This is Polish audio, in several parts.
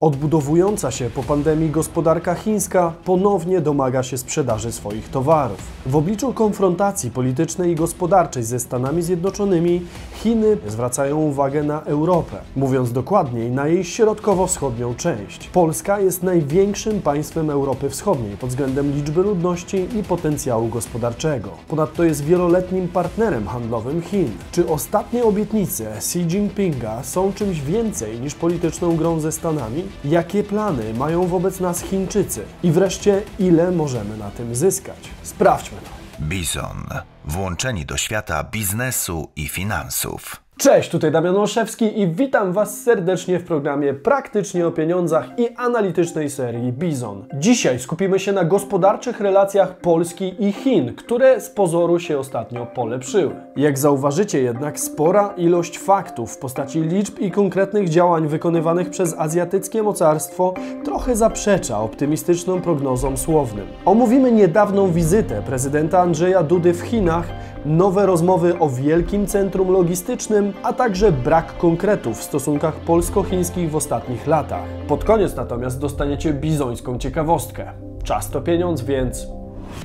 Odbudowująca się po pandemii gospodarka chińska ponownie domaga się sprzedaży swoich towarów. W obliczu konfrontacji politycznej i gospodarczej ze Stanami Zjednoczonymi Chiny zwracają uwagę na Europę, mówiąc dokładniej na jej środkowo-wschodnią część. Polska jest największym państwem Europy Wschodniej pod względem liczby ludności i potencjału gospodarczego. Ponadto jest wieloletnim partnerem handlowym Chin. Czy ostatnie obietnice Xi Jinpinga są czymś więcej niż polityczną grą ze Stanami? Jakie plany mają wobec nas Chińczycy? I wreszcie, ile możemy na tym zyskać? Sprawdźmy to. Bizon. Włączeni do świata biznesu i finansów. Cześć, tutaj Damian Olszewski i witam Was serdecznie w programie Praktycznie o Pieniądzach i analitycznej serii Bizon. Dzisiaj skupimy się na gospodarczych relacjach Polski i Chin, które z pozoru się ostatnio polepszyły. Jak zauważycie jednak, spora ilość faktów w postaci liczb i konkretnych działań wykonywanych przez azjatyckie mocarstwo trochę zaprzecza optymistycznym prognozom słownym. Omówimy niedawną wizytę prezydenta Andrzeja Dudy w Chinach, nowe rozmowy o wielkim centrum logistycznym, a także brak konkretów w stosunkach polsko-chińskich w ostatnich latach. Pod koniec natomiast dostaniecie bizońską ciekawostkę. Czas to pieniądz, więc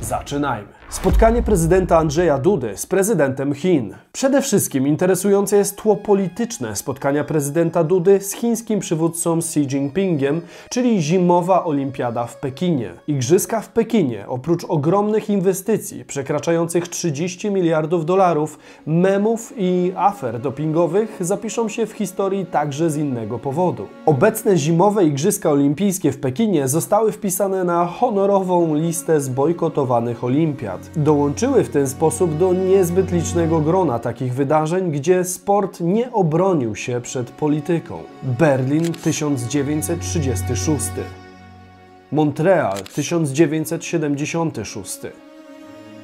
zaczynajmy. Spotkanie prezydenta Andrzeja Dudy z prezydentem Chin. Przede wszystkim interesujące jest tło polityczne spotkania prezydenta Dudy z chińskim przywódcą Xi Jinpingiem, czyli zimowa olimpiada w Pekinie. Igrzyska w Pekinie, oprócz ogromnych inwestycji przekraczających 30 miliardów dolarów, memów i afer dopingowych zapiszą się w historii także z innego powodu. Obecne zimowe Igrzyska Olimpijskie w Pekinie zostały wpisane na honorową listę olimpiad. Dołączyły w ten sposób do niezbyt licznego grona takich wydarzeń, gdzie sport nie obronił się przed polityką. Berlin 1936, Montreal 1976,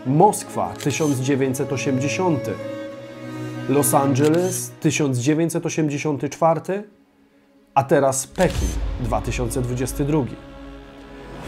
Moskwa 1980, Los Angeles 1984, a teraz Pekin 2022.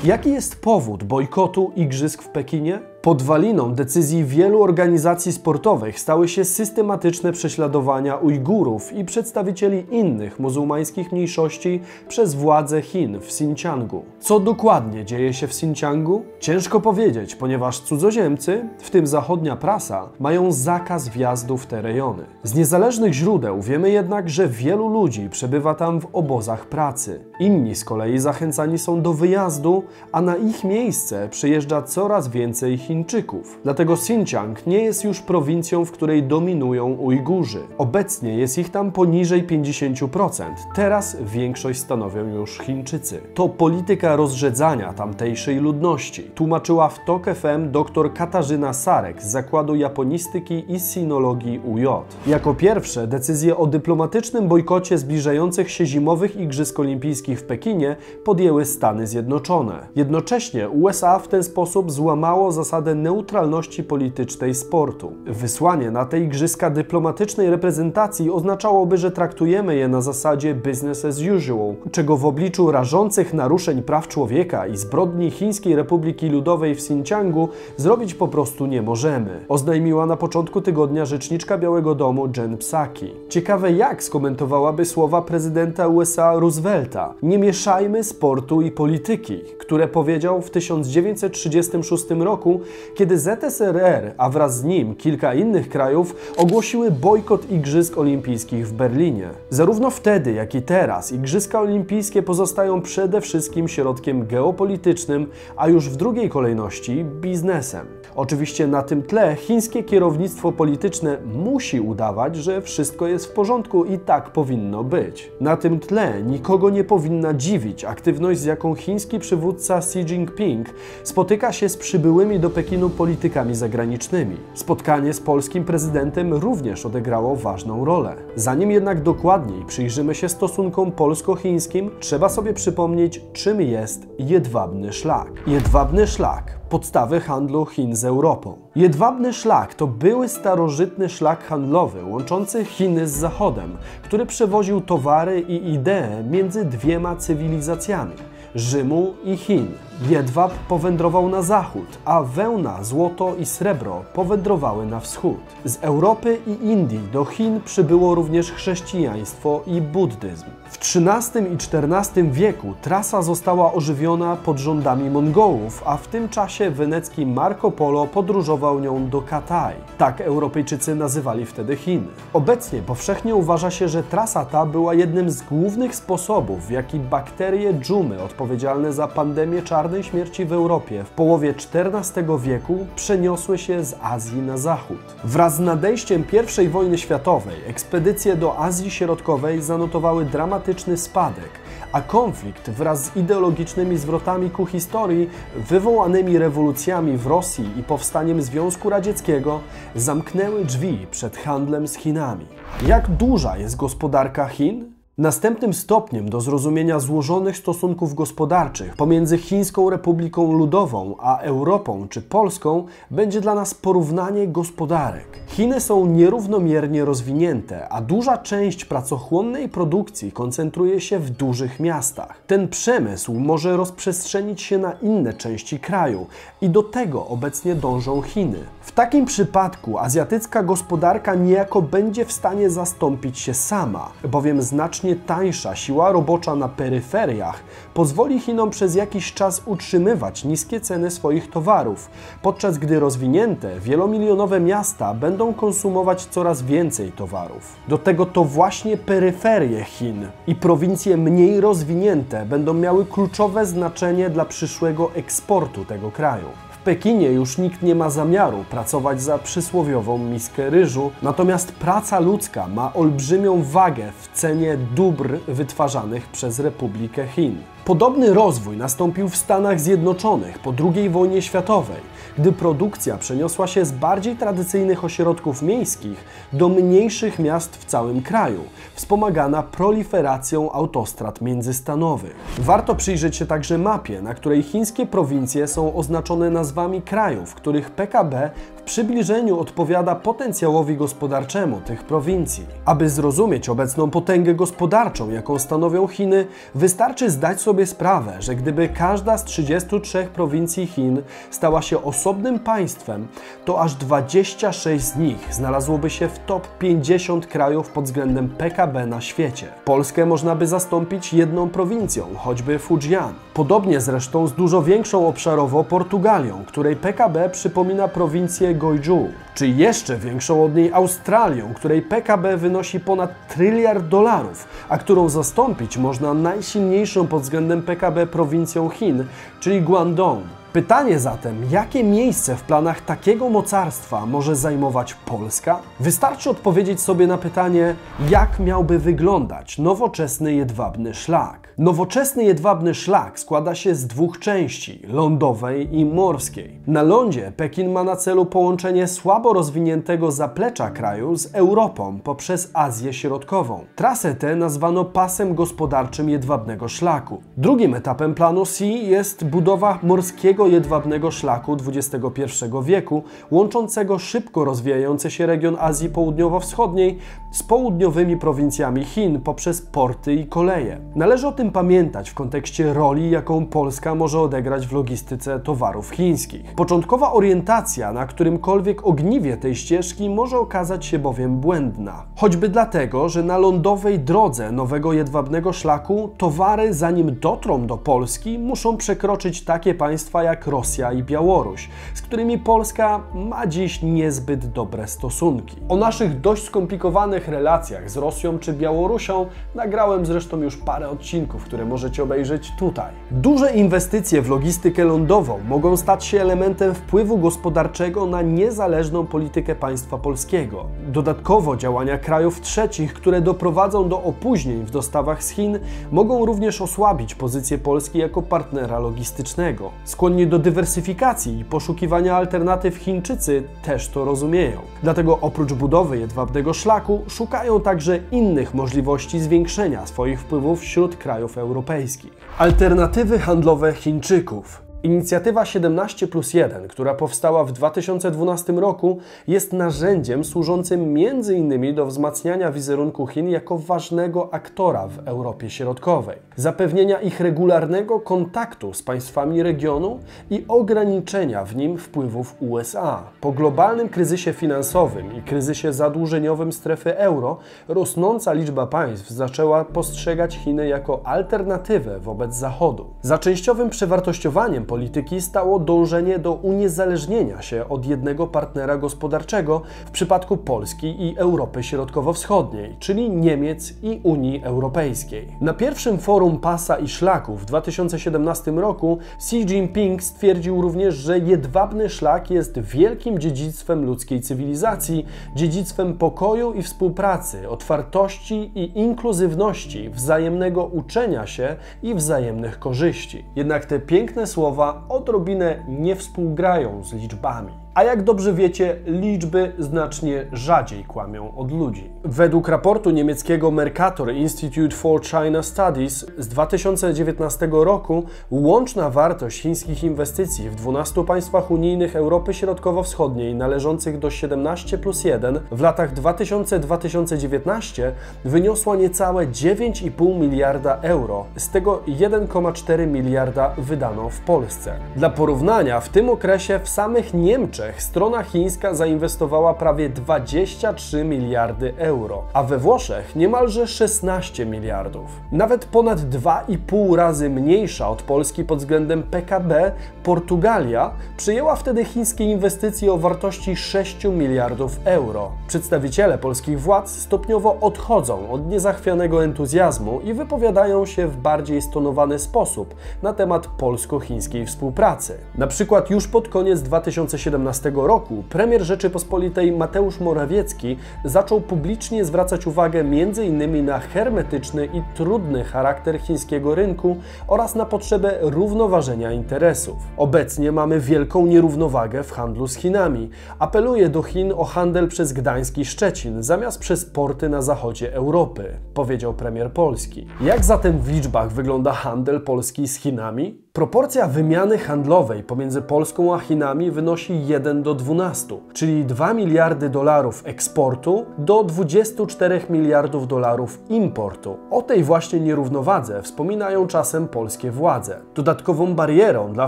Jaki jest powód bojkotu igrzysk w Pekinie? Podwaliną decyzji wielu organizacji sportowych stały się systematyczne prześladowania Ujgurów i przedstawicieli innych muzułmańskich mniejszości przez władze Chin w Xinjiangu. Co dokładnie dzieje się w Xinjiangu? Ciężko powiedzieć, ponieważ cudzoziemcy, w tym zachodnia prasa, mają zakaz wjazdu w te rejony. Z niezależnych źródeł wiemy jednak, że wielu ludzi przebywa tam w obozach pracy. Inni z kolei zachęcani są do wyjazdu, a na ich miejsce przyjeżdża coraz więcej Chińczyków. Dlatego Xinjiang nie jest już prowincją, w której dominują Ujgurzy. Obecnie jest ich tam poniżej 50%. Teraz większość stanowią już Chińczycy. To polityka rozrzedzania tamtejszej ludności, tłumaczyła w TOK FM dr Katarzyna Sarek z Zakładu Japonistyki i Sinologii UJ. Jako pierwsze decyzję o dyplomatycznym bojkocie zbliżających się zimowych Igrzysk Olimpijskich w Pekinie podjęły Stany Zjednoczone. Jednocześnie USA w ten sposób złamało zasadę neutralności politycznej sportu. Wysłanie na te igrzyska dyplomatycznej reprezentacji oznaczałoby, że traktujemy je na zasadzie business as usual, czego w obliczu rażących naruszeń praw człowieka i zbrodni Chińskiej Republiki Ludowej w Xinjiangu zrobić po prostu nie możemy, oznajmiła na początku tygodnia rzeczniczka Białego Domu Jen Psaki. Ciekawe jak skomentowałaby słowa prezydenta USA Roosevelta. Nie mieszajmy sportu i polityki, które powiedział w 1936 roku, kiedy ZSRR, a wraz z nim kilka innych krajów, ogłosiły bojkot Igrzysk Olimpijskich w Berlinie. Zarówno wtedy, jak i teraz Igrzyska Olimpijskie pozostają przede wszystkim środkiem geopolitycznym, a już w drugiej kolejności biznesem. Oczywiście na tym tle chińskie kierownictwo polityczne musi udawać, że wszystko jest w porządku i tak powinno być. Na tym tle nikogo nie powinna dziwić aktywność, z jaką chiński przywódca Xi Jinping spotyka się z przybyłymi do Pekinu politykami zagranicznymi. Spotkanie z polskim prezydentem również odegrało ważną rolę. Zanim jednak dokładniej przyjrzymy się stosunkom polsko-chińskim, trzeba sobie przypomnieć, czym jest jedwabny szlak. Jedwabny szlak podstawy handlu Chin z Europą. Jedwabny szlak to były starożytny szlak handlowy łączący Chiny z Zachodem, który przewoził towary i idee między dwiema cywilizacjami Rzymu i Chin. Jedwab powędrował na zachód, a wełna, złoto i srebro powędrowały na wschód. Z Europy i Indii do Chin przybyło również chrześcijaństwo i buddyzm. W XIII i XIV wieku trasa została ożywiona pod rządami Mongołów, a w tym czasie wenecki Marco Polo podróżował nią do Kataj. Tak Europejczycy nazywali wtedy Chiny. Obecnie powszechnie uważa się, że trasa ta była jednym z głównych sposobów, w jaki bakterie dżumy odpowiedzialne za pandemię czarnej śmierci w Europie w połowie XIV wieku przeniosły się z Azji na zachód. Wraz z nadejściem I wojny światowej ekspedycje do Azji Środkowej zanotowały dramatyczny spadek, a konflikt wraz z ideologicznymi zwrotami ku historii, wywołanymi rewolucjami w Rosji i powstaniem Związku Radzieckiego, zamknęły drzwi przed handlem z Chinami. Jak duża jest gospodarka Chin? Następnym stopniem do zrozumienia złożonych stosunków gospodarczych pomiędzy Chińską Republiką Ludową a Europą czy Polską będzie dla nas porównanie gospodarek. Chiny są nierównomiernie rozwinięte, a duża część pracochłonnej produkcji koncentruje się w dużych miastach. Ten przemysł może rozprzestrzenić się na inne części kraju i do tego obecnie dążą Chiny. W takim przypadku azjatycka gospodarka niejako będzie w stanie zastąpić się sama, bowiem znacznie tańsza siła robocza na peryferiach pozwoli Chinom przez jakiś czas utrzymywać niskie ceny swoich towarów, podczas gdy rozwinięte, wielomilionowe miasta będą konsumować coraz więcej towarów. Do tego to właśnie peryferie Chin i prowincje mniej rozwinięte będą miały kluczowe znaczenie dla przyszłego eksportu tego kraju. Pekinie już nikt nie ma zamiaru pracować za przysłowiową miskę ryżu, natomiast praca ludzka ma olbrzymią wagę w cenie dóbr wytwarzanych przez Republikę Chin. Podobny rozwój nastąpił w Stanach Zjednoczonych po II wojnie światowej, gdy produkcja przeniosła się z bardziej tradycyjnych ośrodków miejskich do mniejszych miast w całym kraju, wspomagana proliferacją autostrad międzystanowych. Warto przyjrzeć się także mapie, na której chińskie prowincje są oznaczone nazwami krajów, których PKB w przybliżeniu odpowiada potencjałowi gospodarczemu tych prowincji. Aby zrozumieć obecną potęgę gospodarczą, jaką stanowią Chiny, wystarczy zdać sobie sprawę, że gdyby każda z 33 prowincji Chin stała się osobnym państwem, to aż 26 z nich znalazłoby się w top 50 krajów pod względem PKB na świecie. Polskę można by zastąpić jedną prowincją, choćby Fujian. Podobnie zresztą z dużo większą obszarowo Portugalią, której PKB przypomina prowincję Goiju, czy jeszcze większą od niej Australią, której PKB wynosi ponad tryliard dolarów, a którą zastąpić można najsilniejszą pod względem PKB prowincją Chin, czyli Guangdong. Pytanie zatem, jakie miejsce w planach takiego mocarstwa może zajmować Polska? Wystarczy odpowiedzieć sobie na pytanie, jak miałby wyglądać nowoczesny jedwabny szlak. Nowoczesny jedwabny szlak składa się z dwóch części, lądowej i morskiej. Na lądzie Pekin ma na celu połączenie słabo rozwiniętego zaplecza kraju z Europą poprzez Azję Środkową. Trasę tę nazwano pasem gospodarczym jedwabnego szlaku. Drugim etapem planu C jest budowa morskiego jedwabnego szlaku XXI wieku, łączącego szybko rozwijający się region Azji Południowo-Wschodniej z południowymi prowincjami Chin poprzez porty i koleje. Należy o tym pamiętać w kontekście roli, jaką Polska może odegrać w logistyce towarów chińskich. Początkowa orientacja na którymkolwiek ogniwie tej ścieżki może okazać się bowiem błędna. Choćby dlatego, że na lądowej drodze nowego jedwabnego szlaku towary, zanim dotrą do Polski, muszą przekroczyć takie państwa jak Rosja i Białoruś, z którymi Polska ma dziś niezbyt dobre stosunki. O naszych dość skomplikowanych relacjach z Rosją czy Białorusią nagrałem zresztą już parę odcinków, które możecie obejrzeć tutaj. Duże inwestycje w logistykę lądową mogą stać się elementem wpływu gospodarczego na niezależną politykę państwa polskiego. Dodatkowo działania krajów trzecich, które doprowadzą do opóźnień w dostawach z Chin, mogą również osłabić pozycję Polski jako partnera logistycznego. Skłonni do dywersyfikacji i poszukiwania alternatyw Chińczycy też to rozumieją. Dlatego oprócz budowy jedwabnego szlaku szukają także innych możliwości zwiększenia swoich wpływów wśród krajów europejskich. Alternatywy handlowe Chińczyków. Inicjatywa 17 plus 1, która powstała w 2012 roku, jest narzędziem służącym m.in. do wzmacniania wizerunku Chin jako ważnego aktora w Europie Środkowej, zapewnienia ich regularnego kontaktu z państwami regionu i ograniczenia w nim wpływów USA. Po globalnym kryzysie finansowym i kryzysie zadłużeniowym strefy euro, rosnąca liczba państw zaczęła postrzegać Chiny jako alternatywę wobec Zachodu. Za częściowym przewartościowaniem polityki stało dążenie do uniezależnienia się od jednego partnera gospodarczego w przypadku Polski i Europy Środkowo-Wschodniej, czyli Niemiec i Unii Europejskiej. Na pierwszym forum Pasa i Szlaku w 2017 roku Xi Jinping stwierdził również, że jedwabny szlak jest wielkim dziedzictwem ludzkiej cywilizacji, dziedzictwem pokoju i współpracy, otwartości i inkluzywności, wzajemnego uczenia się i wzajemnych korzyści. Jednak te piękne słowa słowa odrobinę nie współgrają z liczbami. A jak dobrze wiecie, liczby znacznie rzadziej kłamią od ludzi. Według raportu niemieckiego Mercator Institute for China Studies z 2019 roku łączna wartość chińskich inwestycji w 12 państwach unijnych Europy Środkowo-Wschodniej należących do 17 plus 1 w latach 2000-2019 wyniosła niecałe 9,5 miliarda euro, z tego 1,4 miliarda wydano w Polsce. Dla porównania, w tym okresie w samych Niemczech Strona chińska zainwestowała prawie 23 miliardy euro, a we Włoszech niemalże 16 miliardów. Nawet ponad 2,5 razy mniejsza od Polski pod względem PKB, Portugalia przyjęła wtedy chińskie inwestycje o wartości 6 miliardów euro. Przedstawiciele polskich władz stopniowo odchodzą od niezachwianego entuzjazmu i wypowiadają się w bardziej stonowany sposób na temat polsko-chińskiej współpracy. Na przykład już pod koniec 2017 2015 roku premier Rzeczypospolitej Mateusz Morawiecki zaczął publicznie zwracać uwagę m.in. na hermetyczny i trudny charakter chińskiego rynku oraz na potrzebę równoważenia interesów. Obecnie mamy wielką nierównowagę w handlu z Chinami. Apeluje do Chin o handel przez Gdańsk i Szczecin zamiast przez porty na zachodzie Europy, powiedział premier Polski. Jak zatem w liczbach wygląda handel Polski z Chinami? Proporcja wymiany handlowej pomiędzy Polską a Chinami wynosi 1 do 12, czyli 2 miliardy dolarów eksportu do 24 miliardów dolarów importu. O tej właśnie nierównowadze wspominają czasem polskie władze. Dodatkową barierą dla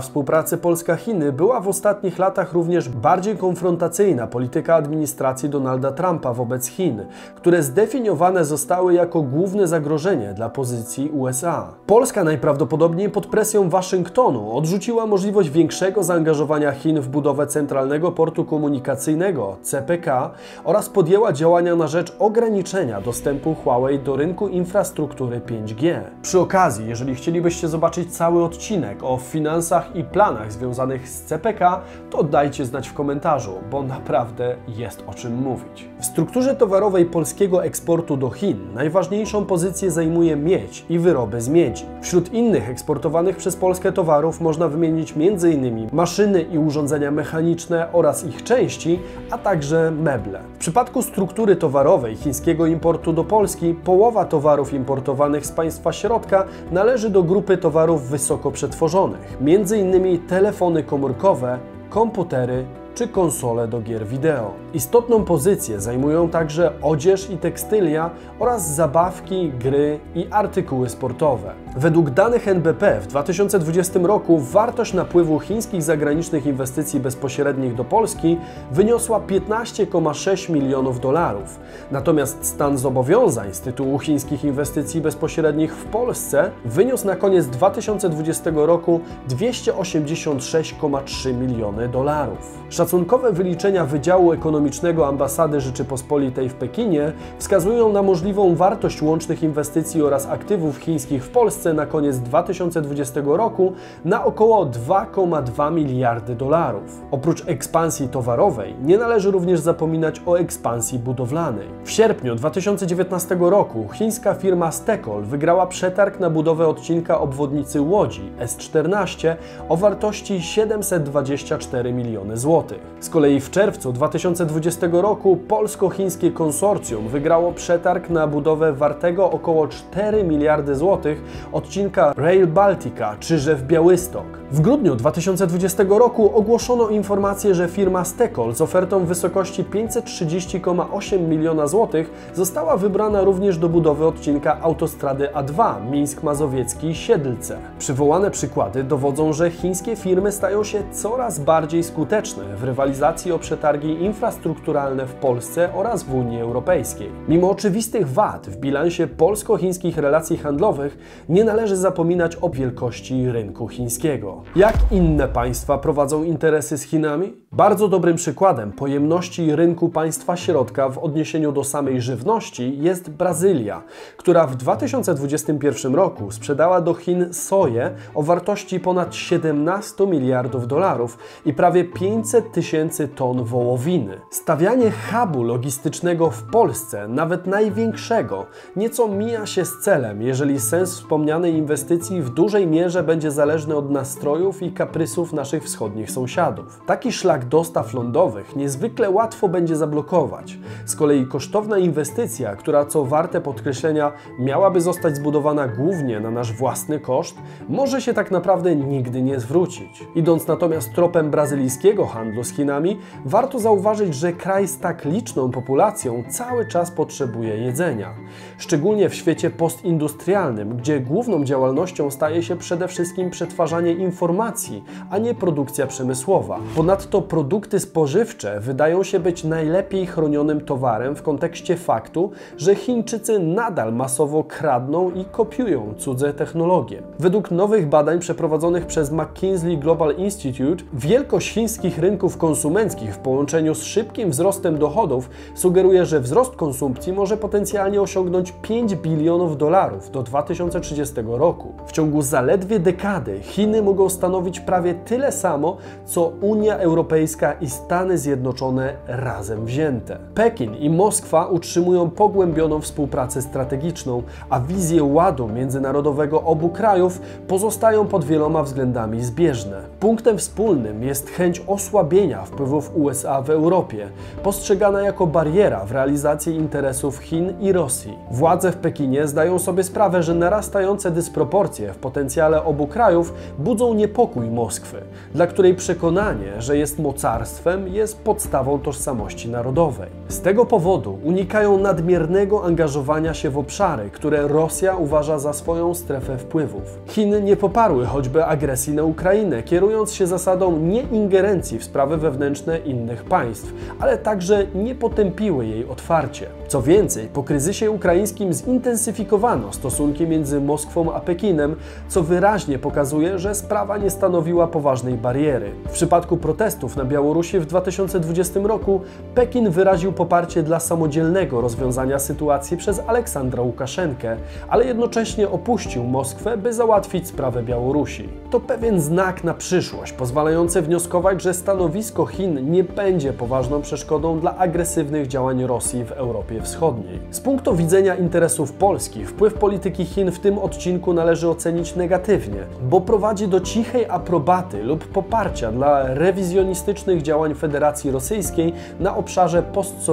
współpracy Polska-Chiny była w ostatnich latach również bardziej konfrontacyjna polityka administracji Donalda Trumpa wobec Chin, które zdefiniowane zostały jako główne zagrożenie dla pozycji USA. Polska najprawdopodobniej pod presją Waszyngtonu Waszyngtonu odrzuciła możliwość większego zaangażowania Chin w budowę Centralnego Portu Komunikacyjnego CPK oraz podjęła działania na rzecz ograniczenia dostępu Huawei do rynku infrastruktury 5G. Przy okazji, jeżeli chcielibyście zobaczyć cały odcinek o finansach i planach związanych z CPK, to dajcie znać w komentarzu, bo naprawdę jest o czym mówić. W strukturze towarowej polskiego eksportu do Chin najważniejszą pozycję zajmuje miedź i wyroby z miedzi. Wśród innych eksportowanych przez Polskę towarów można wymienić m.in. maszyny i urządzenia mechaniczne oraz ich części, a także meble. W przypadku struktury towarowej chińskiego importu do Polski, połowa towarów importowanych z państwa środka należy do grupy towarów wysoko przetworzonych, m.in. telefony komórkowe, komputery, czy konsole do gier wideo. Istotną pozycję zajmują także odzież i tekstylia oraz zabawki, gry i artykuły sportowe. Według danych NBP w 2020 roku wartość napływu chińskich zagranicznych inwestycji bezpośrednich do Polski wyniosła 15,6 milionów dolarów. Natomiast stan zobowiązań z tytułu chińskich inwestycji bezpośrednich w Polsce wyniósł na koniec 2020 roku 286,3 miliony dolarów. Szacunkowe wyliczenia Wydziału Ekonomicznego Ambasady Rzeczypospolitej w Pekinie wskazują na możliwą wartość łącznych inwestycji oraz aktywów chińskich w Polsce na koniec 2020 roku na około 2,2 miliardy dolarów. Oprócz ekspansji towarowej nie należy również zapominać o ekspansji budowlanej. W sierpniu 2019 roku chińska firma Stekol wygrała przetarg na budowę odcinka obwodnicy Łodzi S14 o wartości 724 miliony złotych. Z kolei w czerwcu 2020 roku polsko-chińskie konsorcjum wygrało przetarg na budowę wartego około 4 miliardy złotych odcinka Rail Baltica Czyżew Białystok. W grudniu 2020 roku ogłoszono informację, że firma Stekol z ofertą w wysokości 530,8 miliona złotych została wybrana również do budowy odcinka autostrady A2 Mińsk Mazowiecki Siedlce. Przywołane przykłady dowodzą, że chińskie firmy stają się coraz bardziej skuteczne w rywalizacji o przetargi infrastrukturalne w Polsce oraz w Unii Europejskiej. Mimo oczywistych wad w bilansie polsko-chińskich relacji handlowych nie należy zapominać o wielkości rynku chińskiego. Jak inne państwa prowadzą interesy z Chinami? Bardzo dobrym przykładem pojemności rynku państwa środka w odniesieniu do samej żywności jest Brazylia, która w 2021 roku sprzedała do Chin soję o wartości ponad 17 miliardów dolarów i prawie 500 tysięcy ton wołowiny. Stawianie hubu logistycznego w Polsce, nawet największego, nieco mija się z celem, jeżeli sens wspomnianej inwestycji w dużej mierze będzie zależny od i kaprysów naszych wschodnich sąsiadów. Taki szlak dostaw lądowych niezwykle łatwo będzie zablokować. Z kolei kosztowna inwestycja, która co warte podkreślenia miałaby zostać zbudowana głównie na nasz własny koszt, może się tak naprawdę nigdy nie zwrócić. Idąc natomiast tropem brazylijskiego handlu z Chinami, warto zauważyć, że kraj z tak liczną populacją cały czas potrzebuje jedzenia. Szczególnie w świecie postindustrialnym, gdzie główną działalnością staje się przede wszystkim przetwarzanie informacji, a nie produkcja przemysłowa. Ponadto produkty spożywcze wydają się być najlepiej chronionym towarem w kontekście faktu, że Chińczycy nadal masowo kradną i kopiują cudze technologie. Według nowych badań przeprowadzonych przez McKinsey Global Institute, wielkość chińskich rynków konsumenckich w połączeniu z szybkim wzrostem dochodów sugeruje, że wzrost konsumpcji może potencjalnie osiągnąć 5 bilionów dolarów do 2030 roku. W ciągu zaledwie dekady Chiny mogą stanowić prawie tyle samo, co Unia Europejska i Stany Zjednoczone razem wzięte. Pekin i Moskwa utrzymują pogłębioną współpracę strategiczną, a wizje ładu międzynarodowego obu krajów pozostają pod wieloma względami zbieżne. Punktem wspólnym jest chęć osłabienia wpływów USA w Europie, postrzegana jako bariera w realizacji interesów Chin i Rosji. Władze w Pekinie zdają sobie sprawę, że narastające dysproporcje w potencjale obu krajów budzą niepokój Moskwy, dla której przekonanie, że jest mocarstwem, jest podstawą tożsamości narodowej. Z tego powodu unikają nadmiernego angażowania się w obszary, które Rosja uważa za swoją strefę wpływów. Chiny nie poparły choćby agresji na Ukrainę, kierując się zasadą nieingerencji w sprawy wewnętrzne innych państw, ale także nie potępiły jej otwarcie. Co więcej, po kryzysie ukraińskim zintensyfikowano stosunki między Moskwą a Pekinem, co wyraźnie pokazuje, że sprawa nie stanowiła poważnej bariery. W przypadku protestów na Białorusi w 2020 roku Pekin wyraził poparcie dla samodzielnego rozwiązania sytuacji przez Aleksandra Łukaszenkę, ale jednocześnie opuścił Moskwę, by załatwić sprawę Białorusi. To pewien znak na przyszłość, pozwalający wnioskować, że stanowisko Chin nie będzie poważną przeszkodą dla agresywnych działań Rosji w Europie Wschodniej. Z punktu widzenia interesów Polski, wpływ polityki Chin w tym odcinku należy ocenić negatywnie, bo prowadzi do cichej aprobaty lub poparcia dla rewizjonistycznych działań Federacji Rosyjskiej na obszarze postsowieckim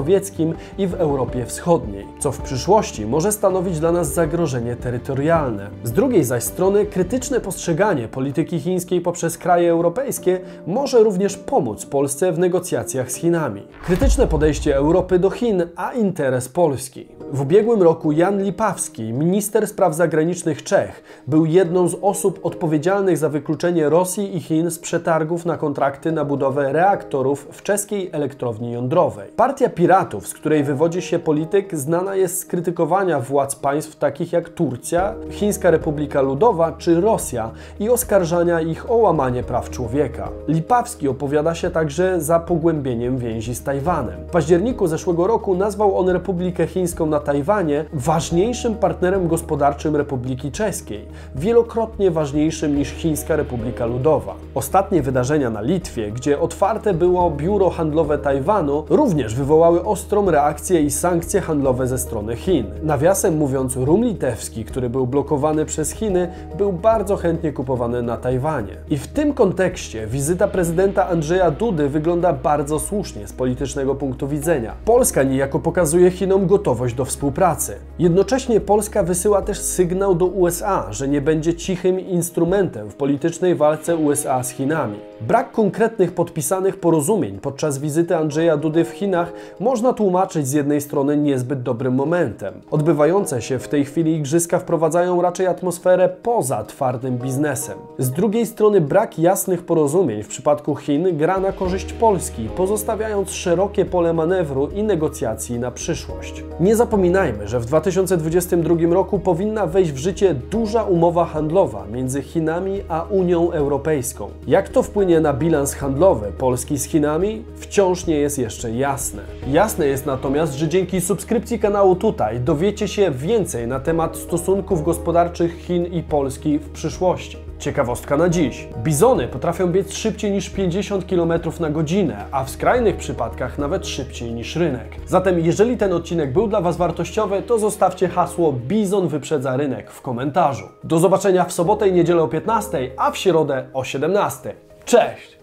i w Europie Wschodniej, co w przyszłości może stanowić dla nas zagrożenie terytorialne. Z drugiej zaś strony krytyczne postrzeganie polityki chińskiej poprzez kraje europejskie może również pomóc Polsce w negocjacjach z Chinami. Krytyczne podejście Europy do Chin, a interes Polski. W ubiegłym roku Jan Lipawski, minister spraw zagranicznych Czech, był jedną z osób odpowiedzialnych za wykluczenie Rosji i Chin z przetargów na kontrakty na budowę reaktorów w czeskiej elektrowni jądrowej. Partia Piratów, z której wywodzi się polityk, znana jest z krytykowania władz państw takich jak Turcja, Chińska Republika Ludowa czy Rosja i oskarżania ich o łamanie praw człowieka. Lipawski opowiada się także za pogłębieniem więzi z Tajwanem. W październiku zeszłego roku nazwał on Republikę Chińską na Tajwanie ważniejszym partnerem gospodarczym Republiki Czeskiej, wielokrotnie ważniejszym niż Chińska Republika Ludowa. Ostatnie wydarzenia na Litwie, gdzie otwarte było biuro handlowe Tajwanu, również wywołały wywołały ostrą reakcję i sankcje handlowe ze strony Chin. Nawiasem mówiąc, rum litewski, który był blokowany przez Chiny, był bardzo chętnie kupowany na Tajwanie. I w tym kontekście wizyta prezydenta Andrzeja Dudy wygląda bardzo słusznie z politycznego punktu widzenia. Polska niejako pokazuje Chinom gotowość do współpracy. Jednocześnie Polska wysyła też sygnał do USA, że nie będzie cichym instrumentem w politycznej walce USA z Chinami. Brak konkretnych podpisanych porozumień podczas wizyty Andrzeja Dudy w Chinach można tłumaczyć z jednej strony niezbyt dobrym momentem. Odbywające się w tej chwili igrzyska wprowadzają raczej atmosferę poza twardym biznesem. Z drugiej strony brak jasnych porozumień w przypadku Chin gra na korzyść Polski, pozostawiając szerokie pole manewru i negocjacji na przyszłość. Nie zapominajmy, że w 2022 roku powinna wejść w życie duża umowa handlowa między Chinami a Unią Europejską. Jak to wpłynie na bilans handlowy Polski z Chinami, wciąż nie jest jeszcze jasne. Jasne jest natomiast, że dzięki subskrypcji kanału tutaj dowiecie się więcej na temat stosunków gospodarczych Chin i Polski w przyszłości. Ciekawostka na dziś. Bizony potrafią biec szybciej niż 50 km na godzinę, a w skrajnych przypadkach nawet szybciej niż rynek. Zatem jeżeli ten odcinek był dla Was wartościowy, to zostawcie hasło Bizon wyprzedza rynek w komentarzu. Do zobaczenia w sobotę i niedzielę o 15, a w środę o 17. Cześć!